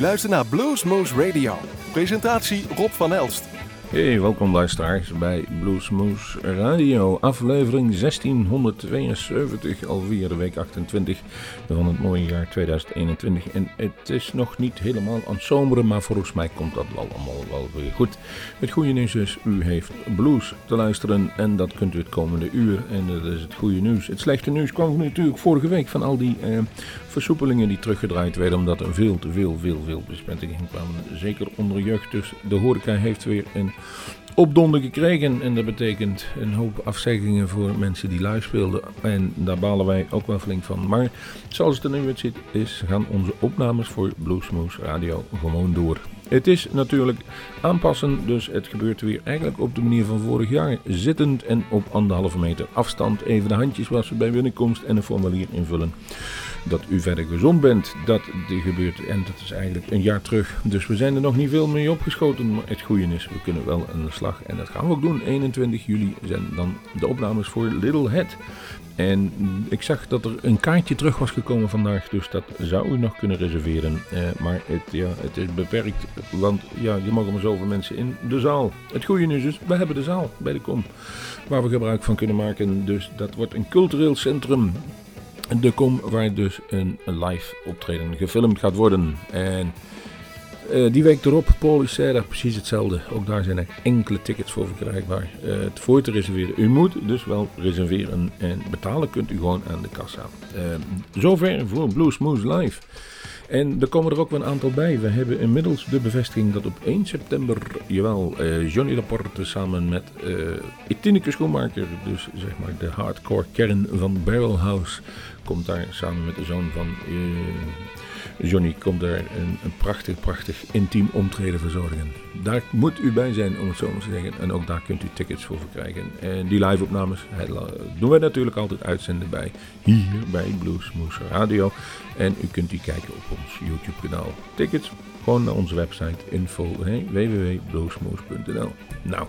luistert naar Bluesmoose Radio. Presentatie Rob van Elst. Hey, welkom luisteraars bij Bluesmoose Radio, aflevering 1672, alweer de week 28 van het mooie jaar 2021. En het is nog niet helemaal aan het zomeren, maar volgens mij komt dat wel allemaal wel weer goed. Het goede nieuws is, u heeft blues te luisteren en dat kunt u het komende uur. En dat is het goede nieuws. Het slechte nieuws kwam natuurlijk vorige week van al die eh, versoepelingen die teruggedraaid werden, omdat er veel te veel, veel, veel besmettingen kwamen. Zeker onder jeugd, dus de horeca heeft weer een opdonder gekregen. En dat betekent een hoop afzeggingen voor mensen die live speelden. En daar balen wij ook wel flink van. Maar zoals het er nu uit is, gaan onze opnames voor Bluesmoose Radio gewoon door. Het is natuurlijk aanpassen, dus het gebeurt weer eigenlijk op de manier van vorig jaar. Zittend en op anderhalve meter afstand. Even de handjes wassen bij binnenkomst en een formulier invullen dat u verder gezond bent. Dat gebeurt en dat is eigenlijk een jaar terug. Dus we zijn er nog niet veel mee opgeschoten. Maar het goede is, we kunnen wel aan de slag. En dat gaan we ook doen. 21 juli zijn dan de opnames voor Little Head. En ik zag dat er een kaartje terug was gekomen vandaag, dus dat zou u nog kunnen reserveren. Eh, maar het, ja, het is beperkt, want ja, je mag maar zoveel mensen in de zaal. Het goede nieuws is, we hebben de zaal bij de kom, waar we gebruik van kunnen maken. Dus dat wordt een cultureel centrum de kom waar dus een, live optreden gefilmd gaat worden. En uh, die week erop, Paul Serra, precies hetzelfde. Ook daar zijn er enkele tickets voor verkrijgbaar. Uh, het voor te reserveren. U moet dus wel reserveren en betalen kunt u gewoon aan de kassa. Uh, zover voor Blue Smooth Live. En er komen er ook wel een aantal bij. We hebben inmiddels de bevestiging dat op 1 september, jawel, uh, Johnny Laporte samen met uh, Schoenmaker, dus zeg maar de hardcore kern van Barrelhouse, komt daar samen met de zoon van uh, Johnny, komt daar een, een, prachtig, prachtig intiem omtreden verzorgen. Daar moet u bij zijn, om het zo maar te zeggen. En ook daar kunt u tickets voor verkrijgen. En die live-opnames doen we natuurlijk altijd uitzenden bij hier bij Bluesmoose Radio. En u kunt die kijken op ons YouTube-kanaal. Tickets gewoon naar onze website info hey. Nou.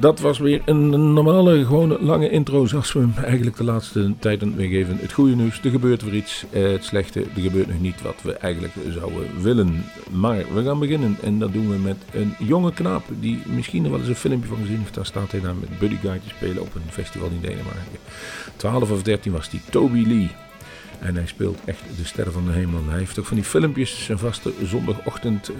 Dat was weer een normale, gewone lange intro zoals we hem eigenlijk de laatste tijden weergeven. Het goede nieuws, er gebeurt weer iets. Eh, het slechte, er gebeurt nog niet wat we eigenlijk zouden willen. Maar we gaan beginnen en dat doen we met een jonge knaap die misschien wel eens een filmpje van gezien heeft. Daar staat hij daar met Buddy Guy te spelen op een festival in Denemarken. 12 of 13 was die Toby Lee. En hij speelt echt de sterren van de hemel. Hij heeft ook van die filmpjes, zijn vaste zondagochtend uh,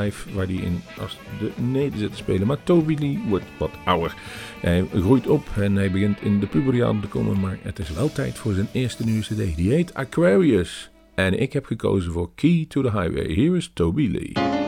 live, waar hij in als de neder zit te spelen. Maar Toby Lee wordt wat ouder. Hij groeit op en hij begint in de puberjaren te komen, maar het is wel tijd voor zijn eerste nieuwe cd. Die heet Aquarius. En ik heb gekozen voor Key to the Highway. Hier is Toby Lee.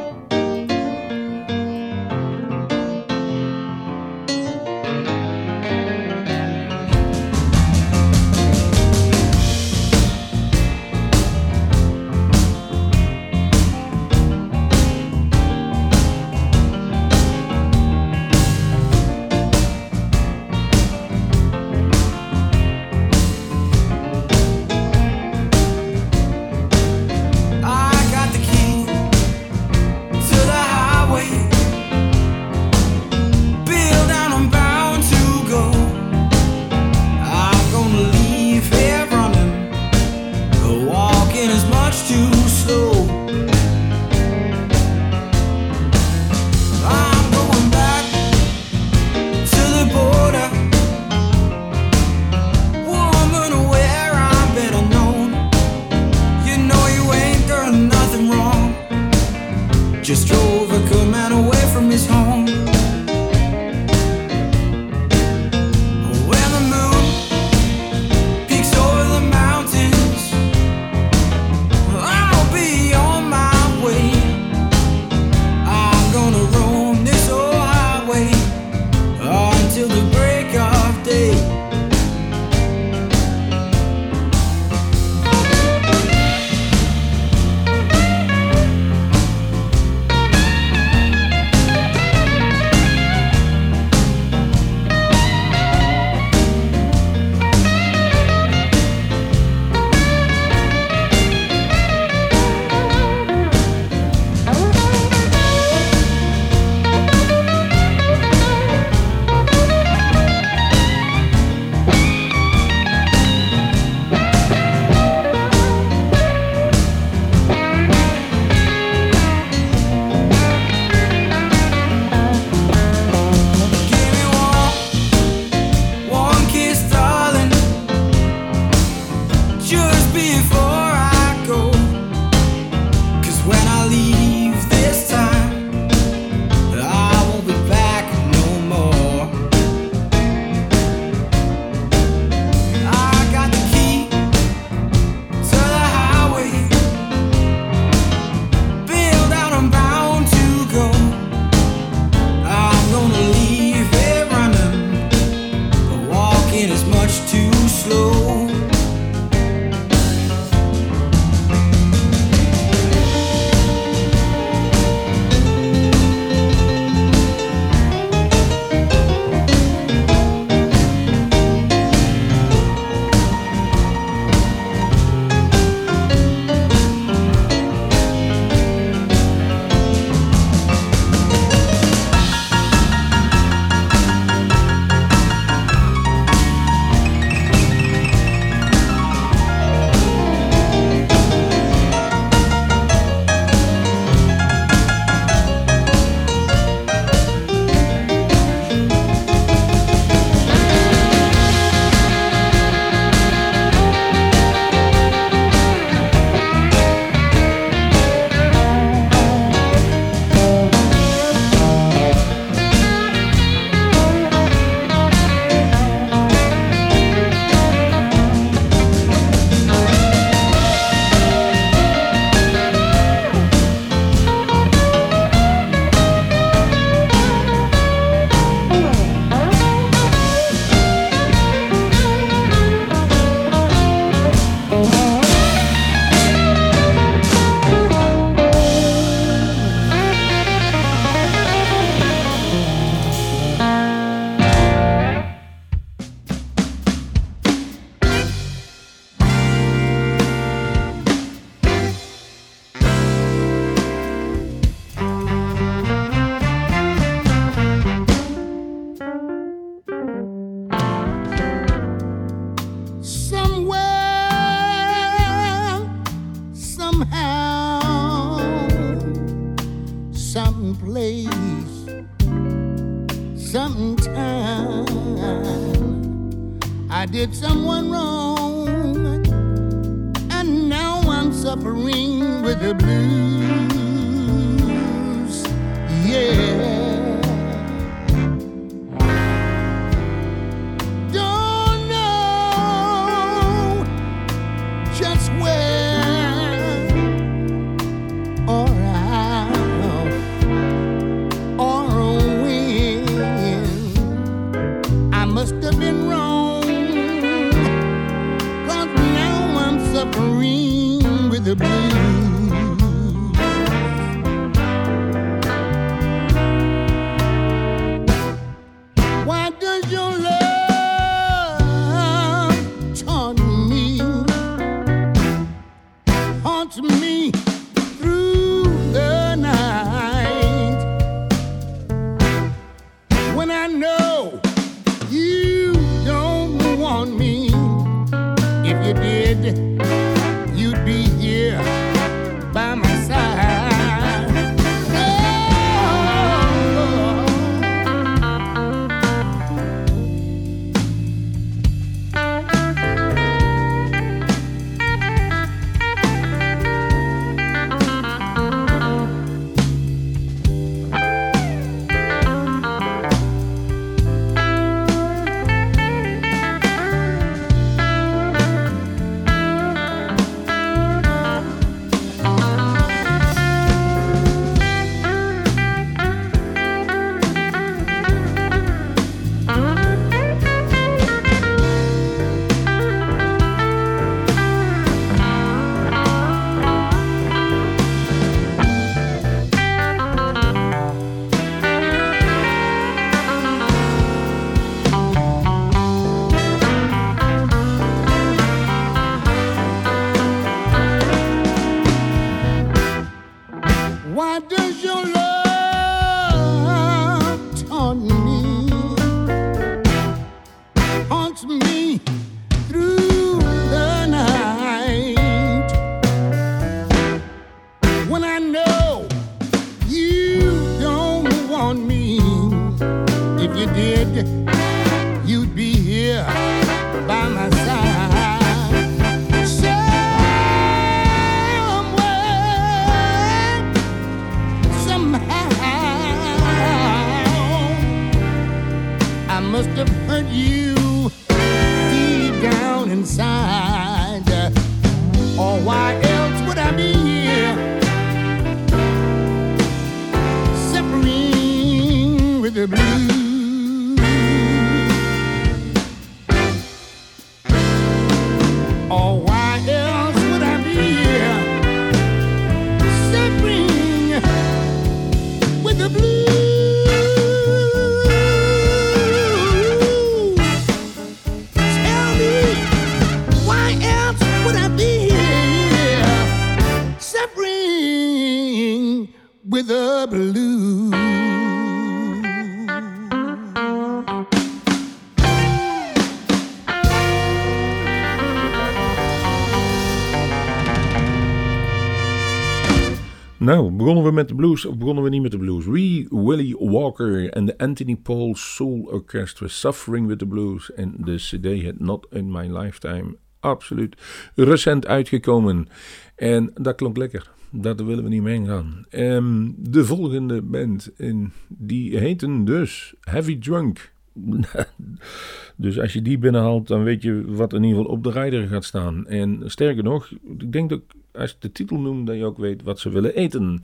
Nou, begonnen we met de blues of begonnen we niet met de blues? Wee Willie Walker en de Anthony Paul Soul Orchestra Suffering with the Blues en de CD het Not in My Lifetime. Absoluut recent uitgekomen. En dat klonk lekker. Daar willen we niet mee gaan. Um, de volgende band, in, die heten dus Heavy Drunk. dus als je die binnenhaalt, dan weet je wat in ieder geval op de rijder gaat staan. En sterker nog, ik denk dat als je de titel noemt, dat je ook weet wat ze willen eten.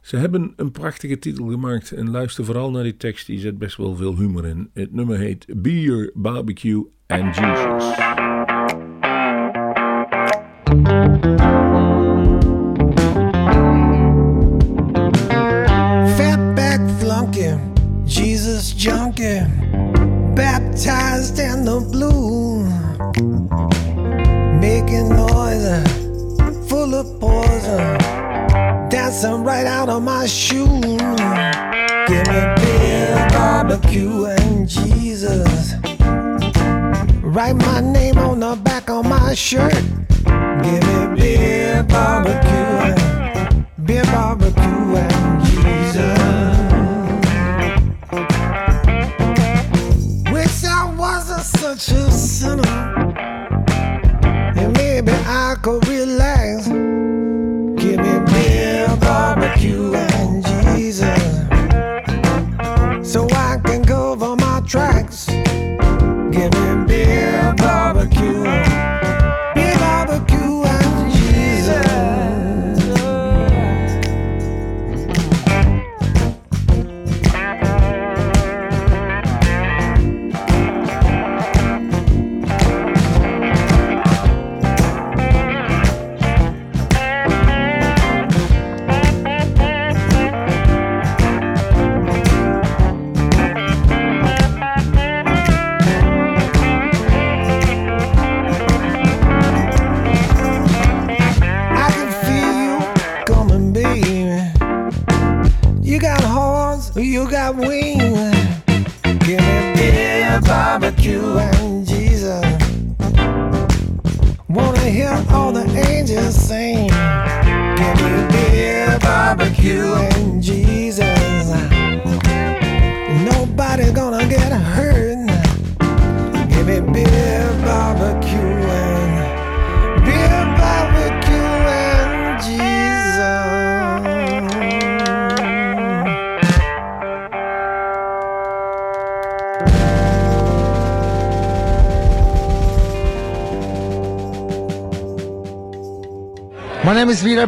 Ze hebben een prachtige titel gemaakt en luister vooral naar die tekst, die zet best wel veel humor in. Het nummer heet Beer, Barbecue and Jesus. Fatback flunky, Jesus junkie, baptized in the blue, some right out of my shoe. Give me beer, barbecue, and Jesus. Write my name on the back of my shirt. Give me beer, barbecue, and beer, barbecue, and Jesus. Wish I wasn't such a sinner, and maybe I could really.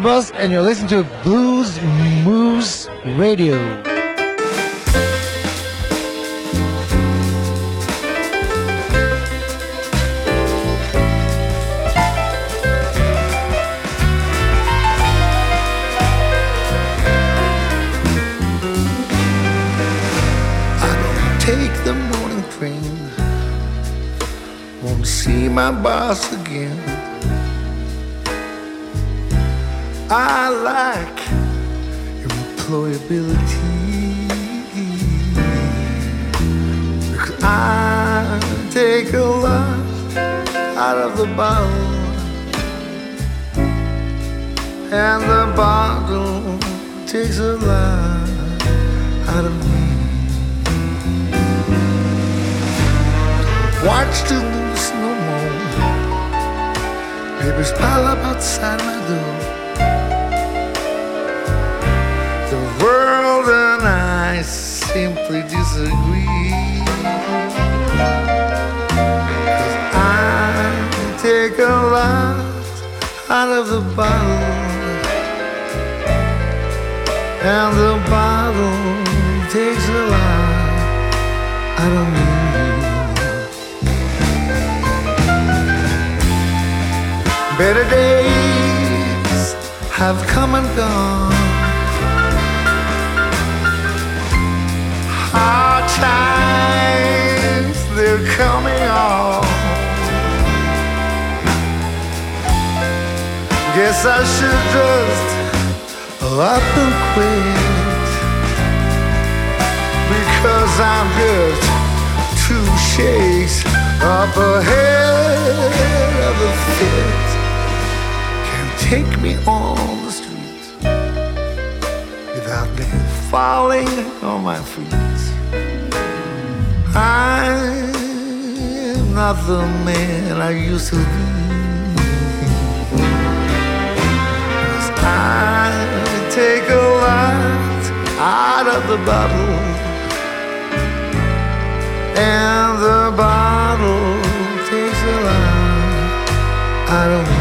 Bus, and you're listening to Blues Moose Radio. I don't take the morning train. Won't see my boss again. I like employability because I take a lot out of the bottle, and the bottle takes a lot out of me. Watch the news no more. Papers pile up outside my door. Simply disagree. 'Cause I take a lot out of the bottle, and the bottle takes a lot out of me. Better days have come and gone. Times, they're coming on. Guess I should just up and quit. Because I'm just two shakes up ahead of a fit can take me on the street without me falling on my feet. I'm not the man I used to be. I take a lot out of the bottle, and the bottle takes a lot out of me.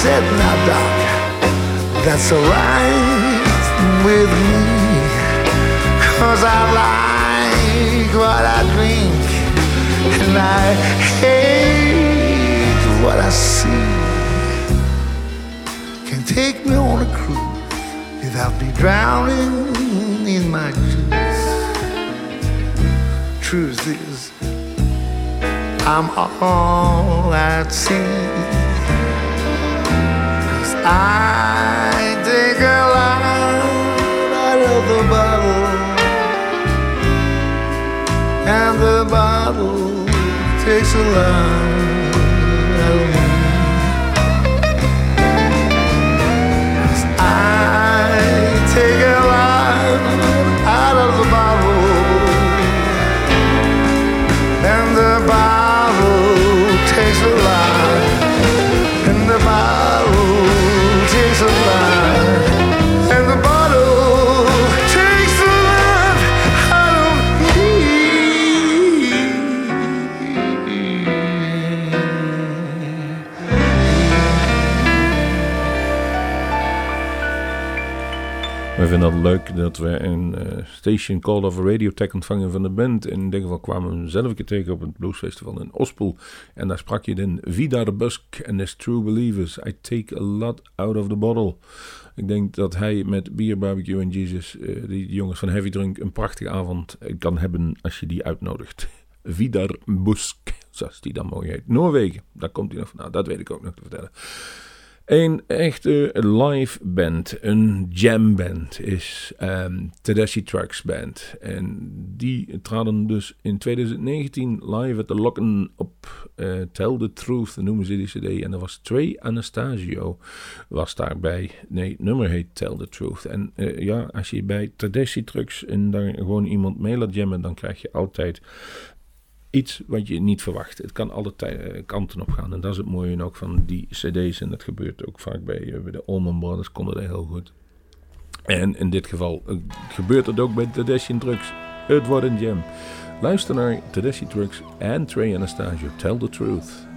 Said, now, doc, that's alright with me. Cause I like what I drink, and I hate what I see. Can take me on a cruise without me drowning in my juice. Truth is, I'm all at sea. I take a line out of the bottle, and the bottle takes a line out of me. Leuk dat we een eh, station call of radio tag ontvangen van de band. In dit geval kwamen we zelf een keer tegen op het bluesfestival in Ospel. En daar sprak je in Vidar Busk and his True Believers. I take a lot out of the bottle. Ik denk dat hij met Beer, Barbecue en Jesus, eh, die jongens van Heavy Drunk, een prachtige avond eh, kan hebben als je die uitnodigt. Vidar Busk, zoals die dan mooi heet. Noorwegen, daar komt hij nog vandaan. Dat weet ik ook nog te vertellen. Een echte live band, een jam band, is um, Tedeschi Trucks Band. En die traden dus in 2019 live at the Locken op eh, Tell the Truth, noemen ze die cd. En er was Trey Anastasio was daarbij. Nee, het nummer heet Tell the Truth. En eh, ja, als je bij Tedeschi Trucks en daar gewoon iemand mee laat jammen, dan krijg je altijd iets wat je niet verwacht. Het kan alle eh, kanten op gaan. En dat is het mooie ook van die cd's. En dat gebeurt ook vaak bij, eh, bij de Allman Brothers. Konden dat heel goed. En in dit geval eh, gebeurt het ook bij Tedeschi Drugs. Het wordt een jam. Luister naar Tedeschi Drugs en Trey Anastasio. Tell the truth.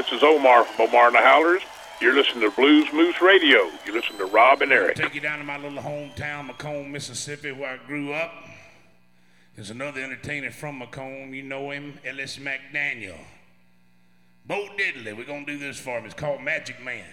This is Omar from Omar and the Howlers. You're listening to Blues Moose Radio. You listen to Rob and Eric. Take you down to my little hometown, Macomb, Mississippi, where I grew up. There's another entertainer from Macomb. You know him, Ellis McDaniel. Bo Diddley. We're going to do this for him. It's called Magic Man.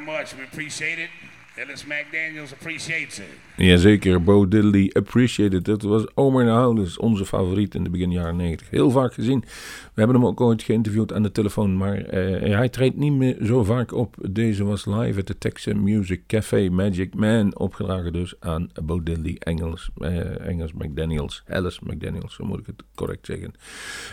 Much. We appreciate it. Ellis McDaniels appreciates it. Jazeker, Bo Diddley Appreciated. Dat was Omer Houders, onze favoriet in de begin jaren 90. Heel vaak gezien. We hebben hem ook ooit geïnterviewd aan de telefoon, maar eh, hij treedt niet meer zo vaak op. Deze was live at the Texas Music Café Magic Man, opgedragen dus aan Bo Diddley Engels, eh, Engels McDaniels, Alice McDaniels, zo moet ik het correct zeggen.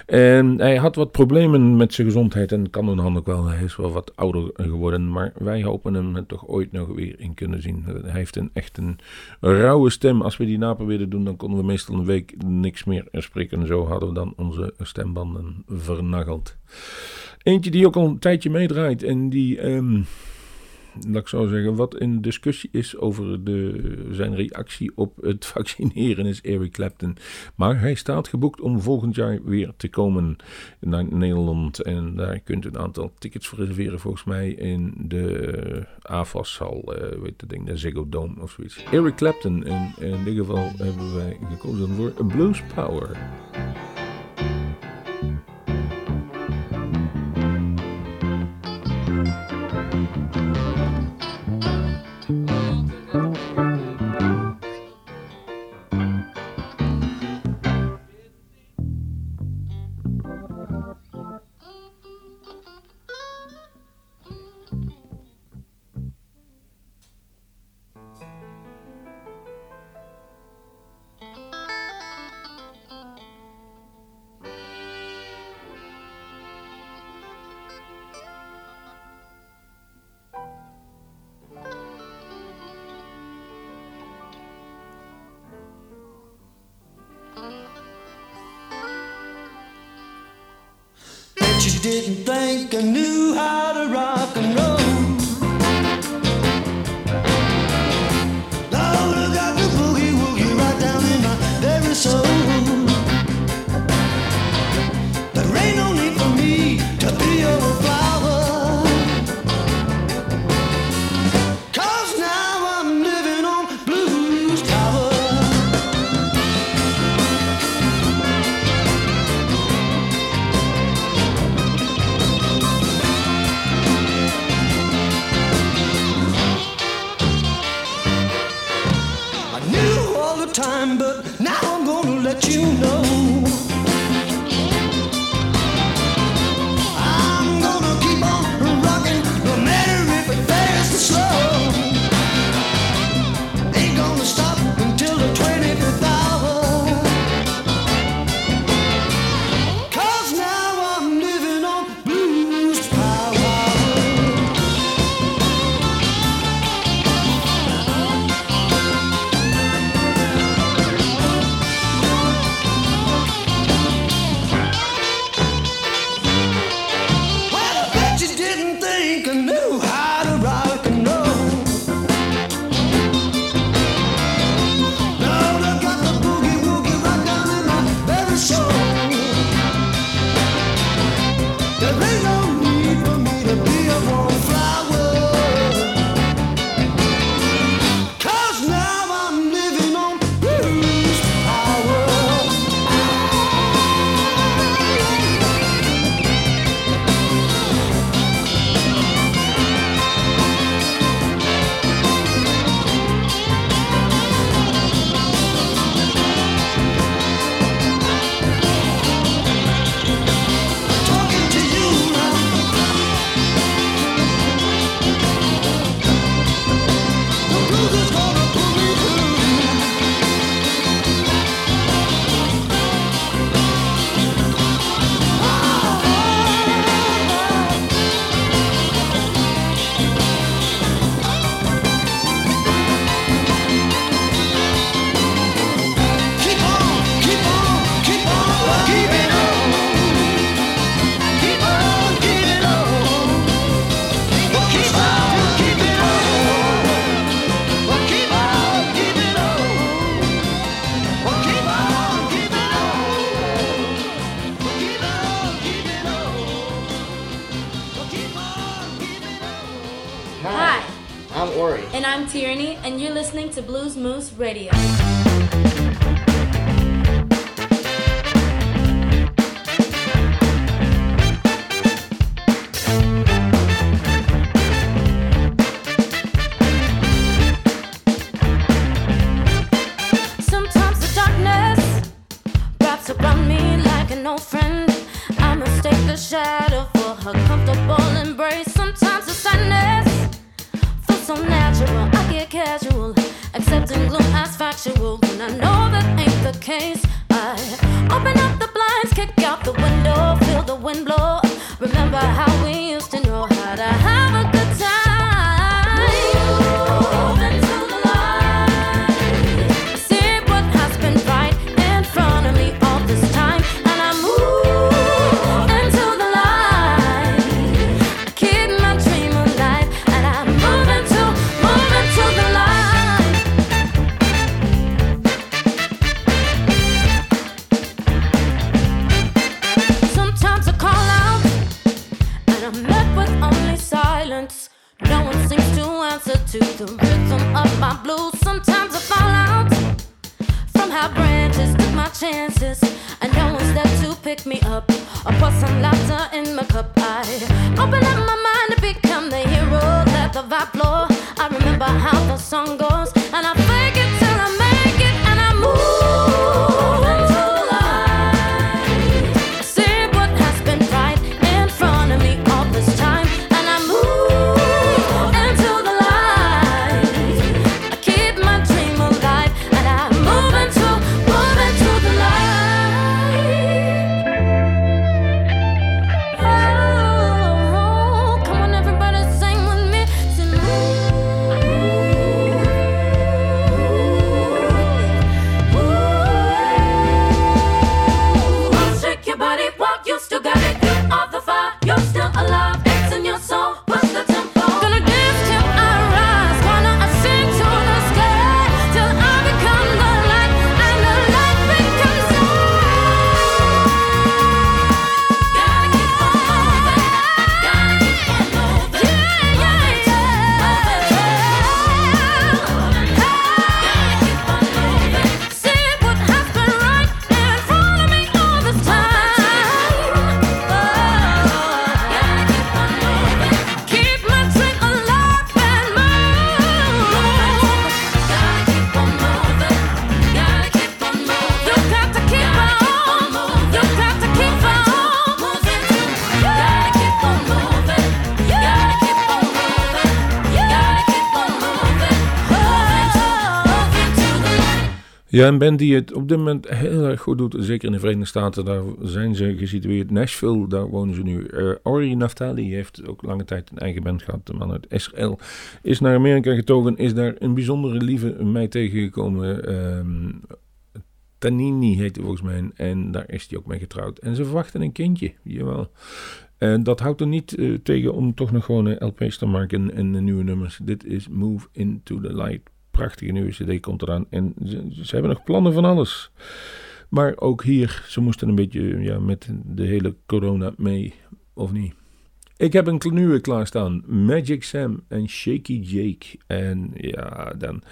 En hij had wat problemen met zijn gezondheid en kan hand ook wel. Hij is wel wat ouder geworden, maar wij hopen hem toch ooit nog weer in kunnen zien. Hij heeft een echt een rauwe stem. Als we die naprobeerden doen, dan konden we meestal een week niks meer spreken. Zo hadden we dan onze stembanden vernageld. Eentje die ook al een tijdje meedraait en die, um, laat ik zo zeggen, wat in discussie is over de, zijn reactie op het vaccineren is Eric Clapton. Maar hij staat geboekt om volgend jaar weer te komen naar Nederland. En daar kunt u een aantal tickets voor reserveren volgens mij in de AFAS-hal, uh, weet het ding, de Ziggo Dome of zoiets. Eric Clapton, en in dit geval hebben wij gekozen voor Blues Power. Didn't think I knew Cześć! Ja, een band die het op dit moment heel erg goed doet, zeker in de Verenigde Staten, daar zijn ze gesitueerd. Nashville, daar wonen ze nu. Eh, Ori Naftali heeft ook lange tijd een eigen band gehad. De man uit Israël is naar Amerika getogen, is daar een bijzondere lieve mij tegengekomen. ehm, Tanini heet hij volgens mij. En daar is hij ook mee getrouwd. En ze verwachten een kindje, jawel. En dat houdt er niet eh, tegen om toch nog gewoon LP's te maken en een nieuwe nummers. Dit is Move Into The Light. Prachtige nieuwe cd komt eraan. En ze, hebben nog plannen van alles. Maar ook hier, ze moesten een beetje ja, met de hele corona mee, of niet? Ik heb een nieuwe klaarstaan. Magic Sam en Shaky Jake. En ja, dan...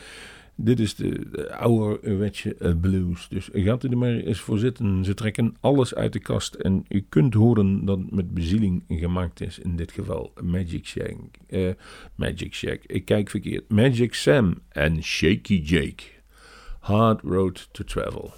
Dit is de, de ouderwetse eh, blues. Dus gaat u er maar eens voor zitten. Ze trekken alles uit de kast. En u kunt horen dat het met bezieling gemaakt is. In dit geval Magic Shack. eh, Magic Shack. Ik kijk verkeerd. Magic Sam en Shaky Jake. Hard Road to Travel.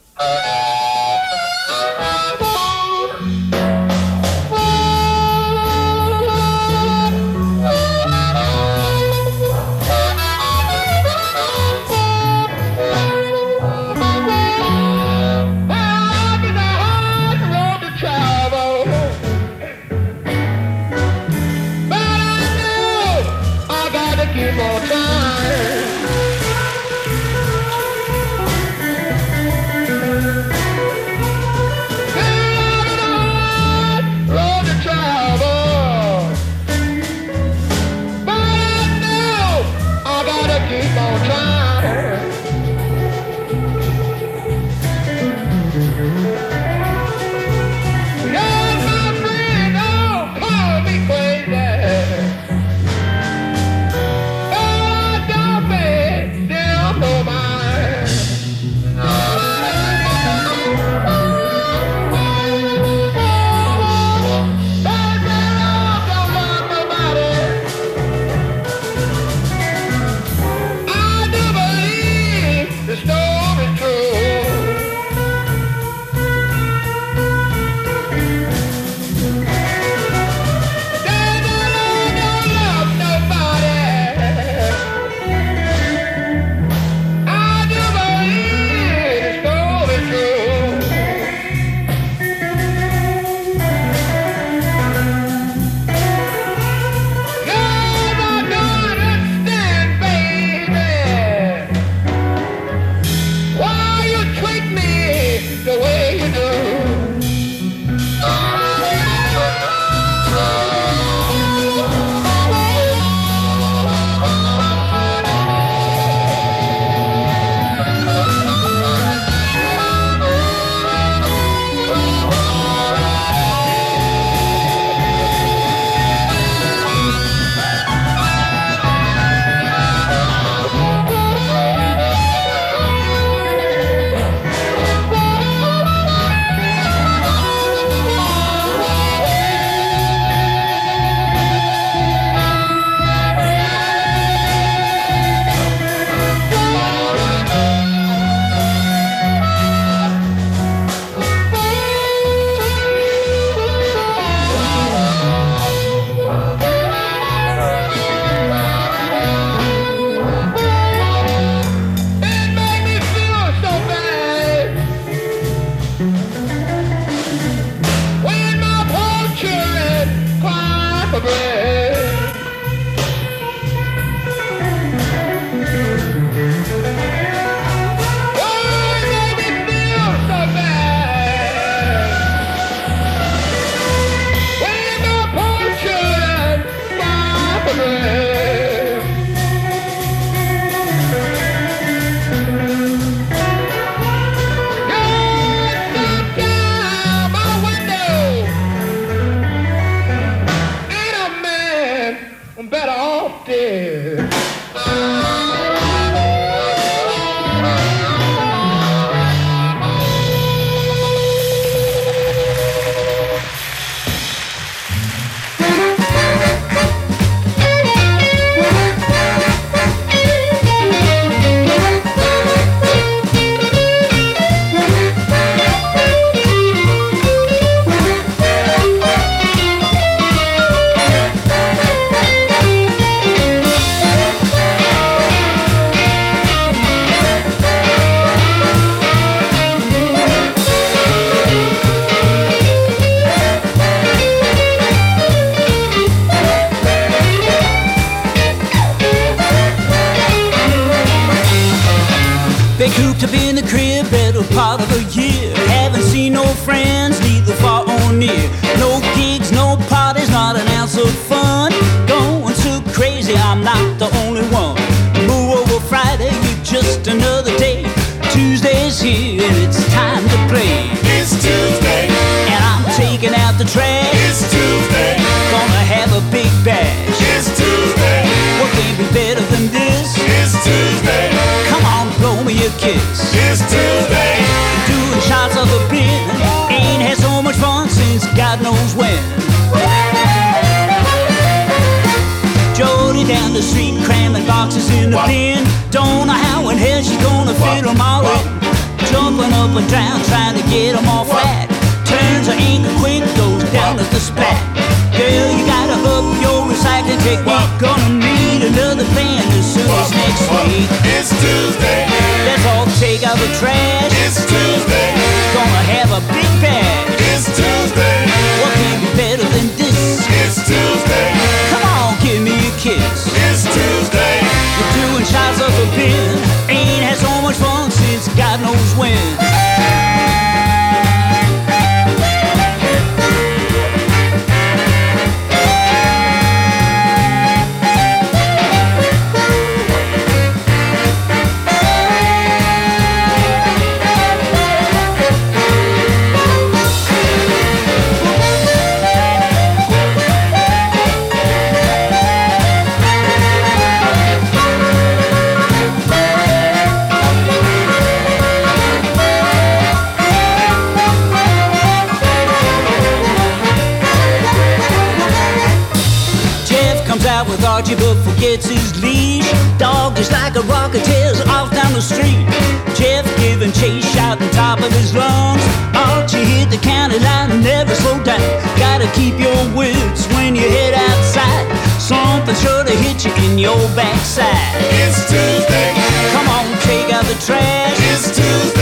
Gets his lead. Dog is like a rocket, tears off down the street. Jeff giving chase, shouting top of his lungs. Archie hit the county line and never slow down. Gotta keep your wits when you head outside. Something sure to hit you in your backside. It's Tuesday. Come on, take out the trash. It's Tuesday.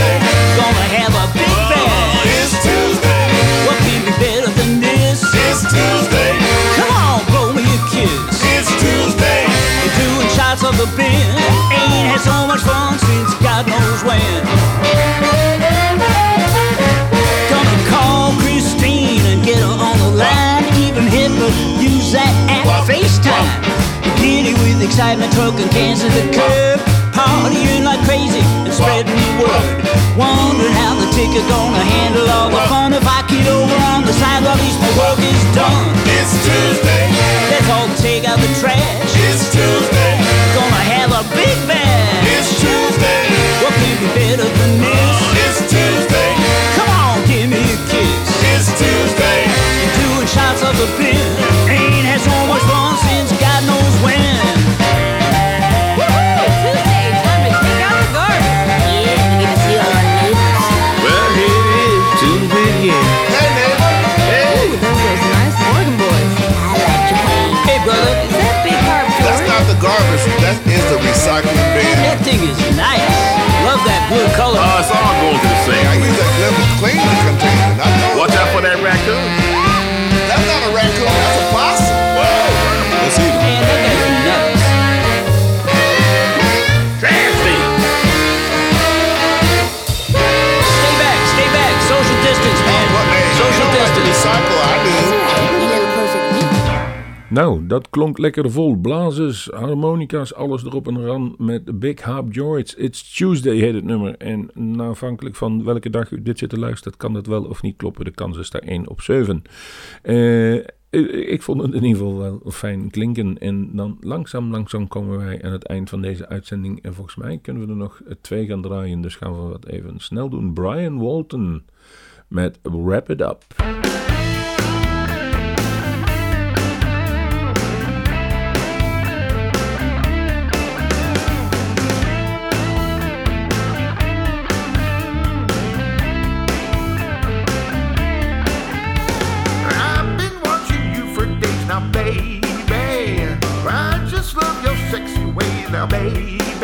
had so much fun since God knows when. Come and call Christine and get her on the line. Even Hitler use that app, FaceTime. Giddy with excitement, honking cans at the curb. Partying like crazy and spreading the word. Wondering how the ticker gonna handle all the fun if I get over on the side Nou, dat klonk lekker vol. Blazers, harmonica's, alles erop en ran met Big Harp George. It's Tuesday heet het nummer. En afhankelijk van welke dag u dit zit te luisteren, kan dat wel of niet kloppen. De kans is daar 1 op 7. Eh, ik vond het in ieder geval wel fijn klinken. En dan langzaam, langzaam komen wij aan het eind van deze uitzending. En volgens mij kunnen we er nog twee gaan draaien. Dus gaan we wat even snel doen. Brian Walton met Wrap It Up. now, baby.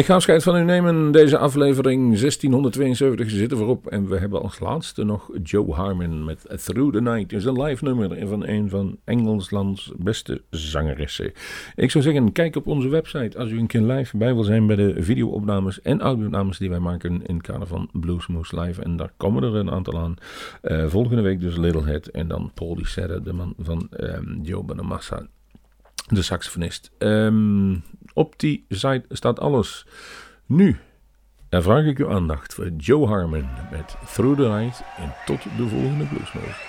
Ik ga afscheid van u nemen. Deze aflevering 1672 zit er voorop. En we hebben als laatste nog Joe Harmon met Through the Night. Is een live nummer van een van Engelslands beste zangeressen. Ik zou zeggen, kijk op onze website als u een keer live bij wil zijn bij de videoopnames en audioopnames die wij maken in het kader van Bluesmoose Live. En daar komen er een aantal aan. Eh, volgende week dus Littlehead en dan Paul Di Serra, de man van ehm, Joe Bonamassa de saxofonist. Ehm, op die site staat alles. Nu dan vraag ik uw aandacht voor Joe Harmon met Through the Night. En tot de volgende Bluesmoose.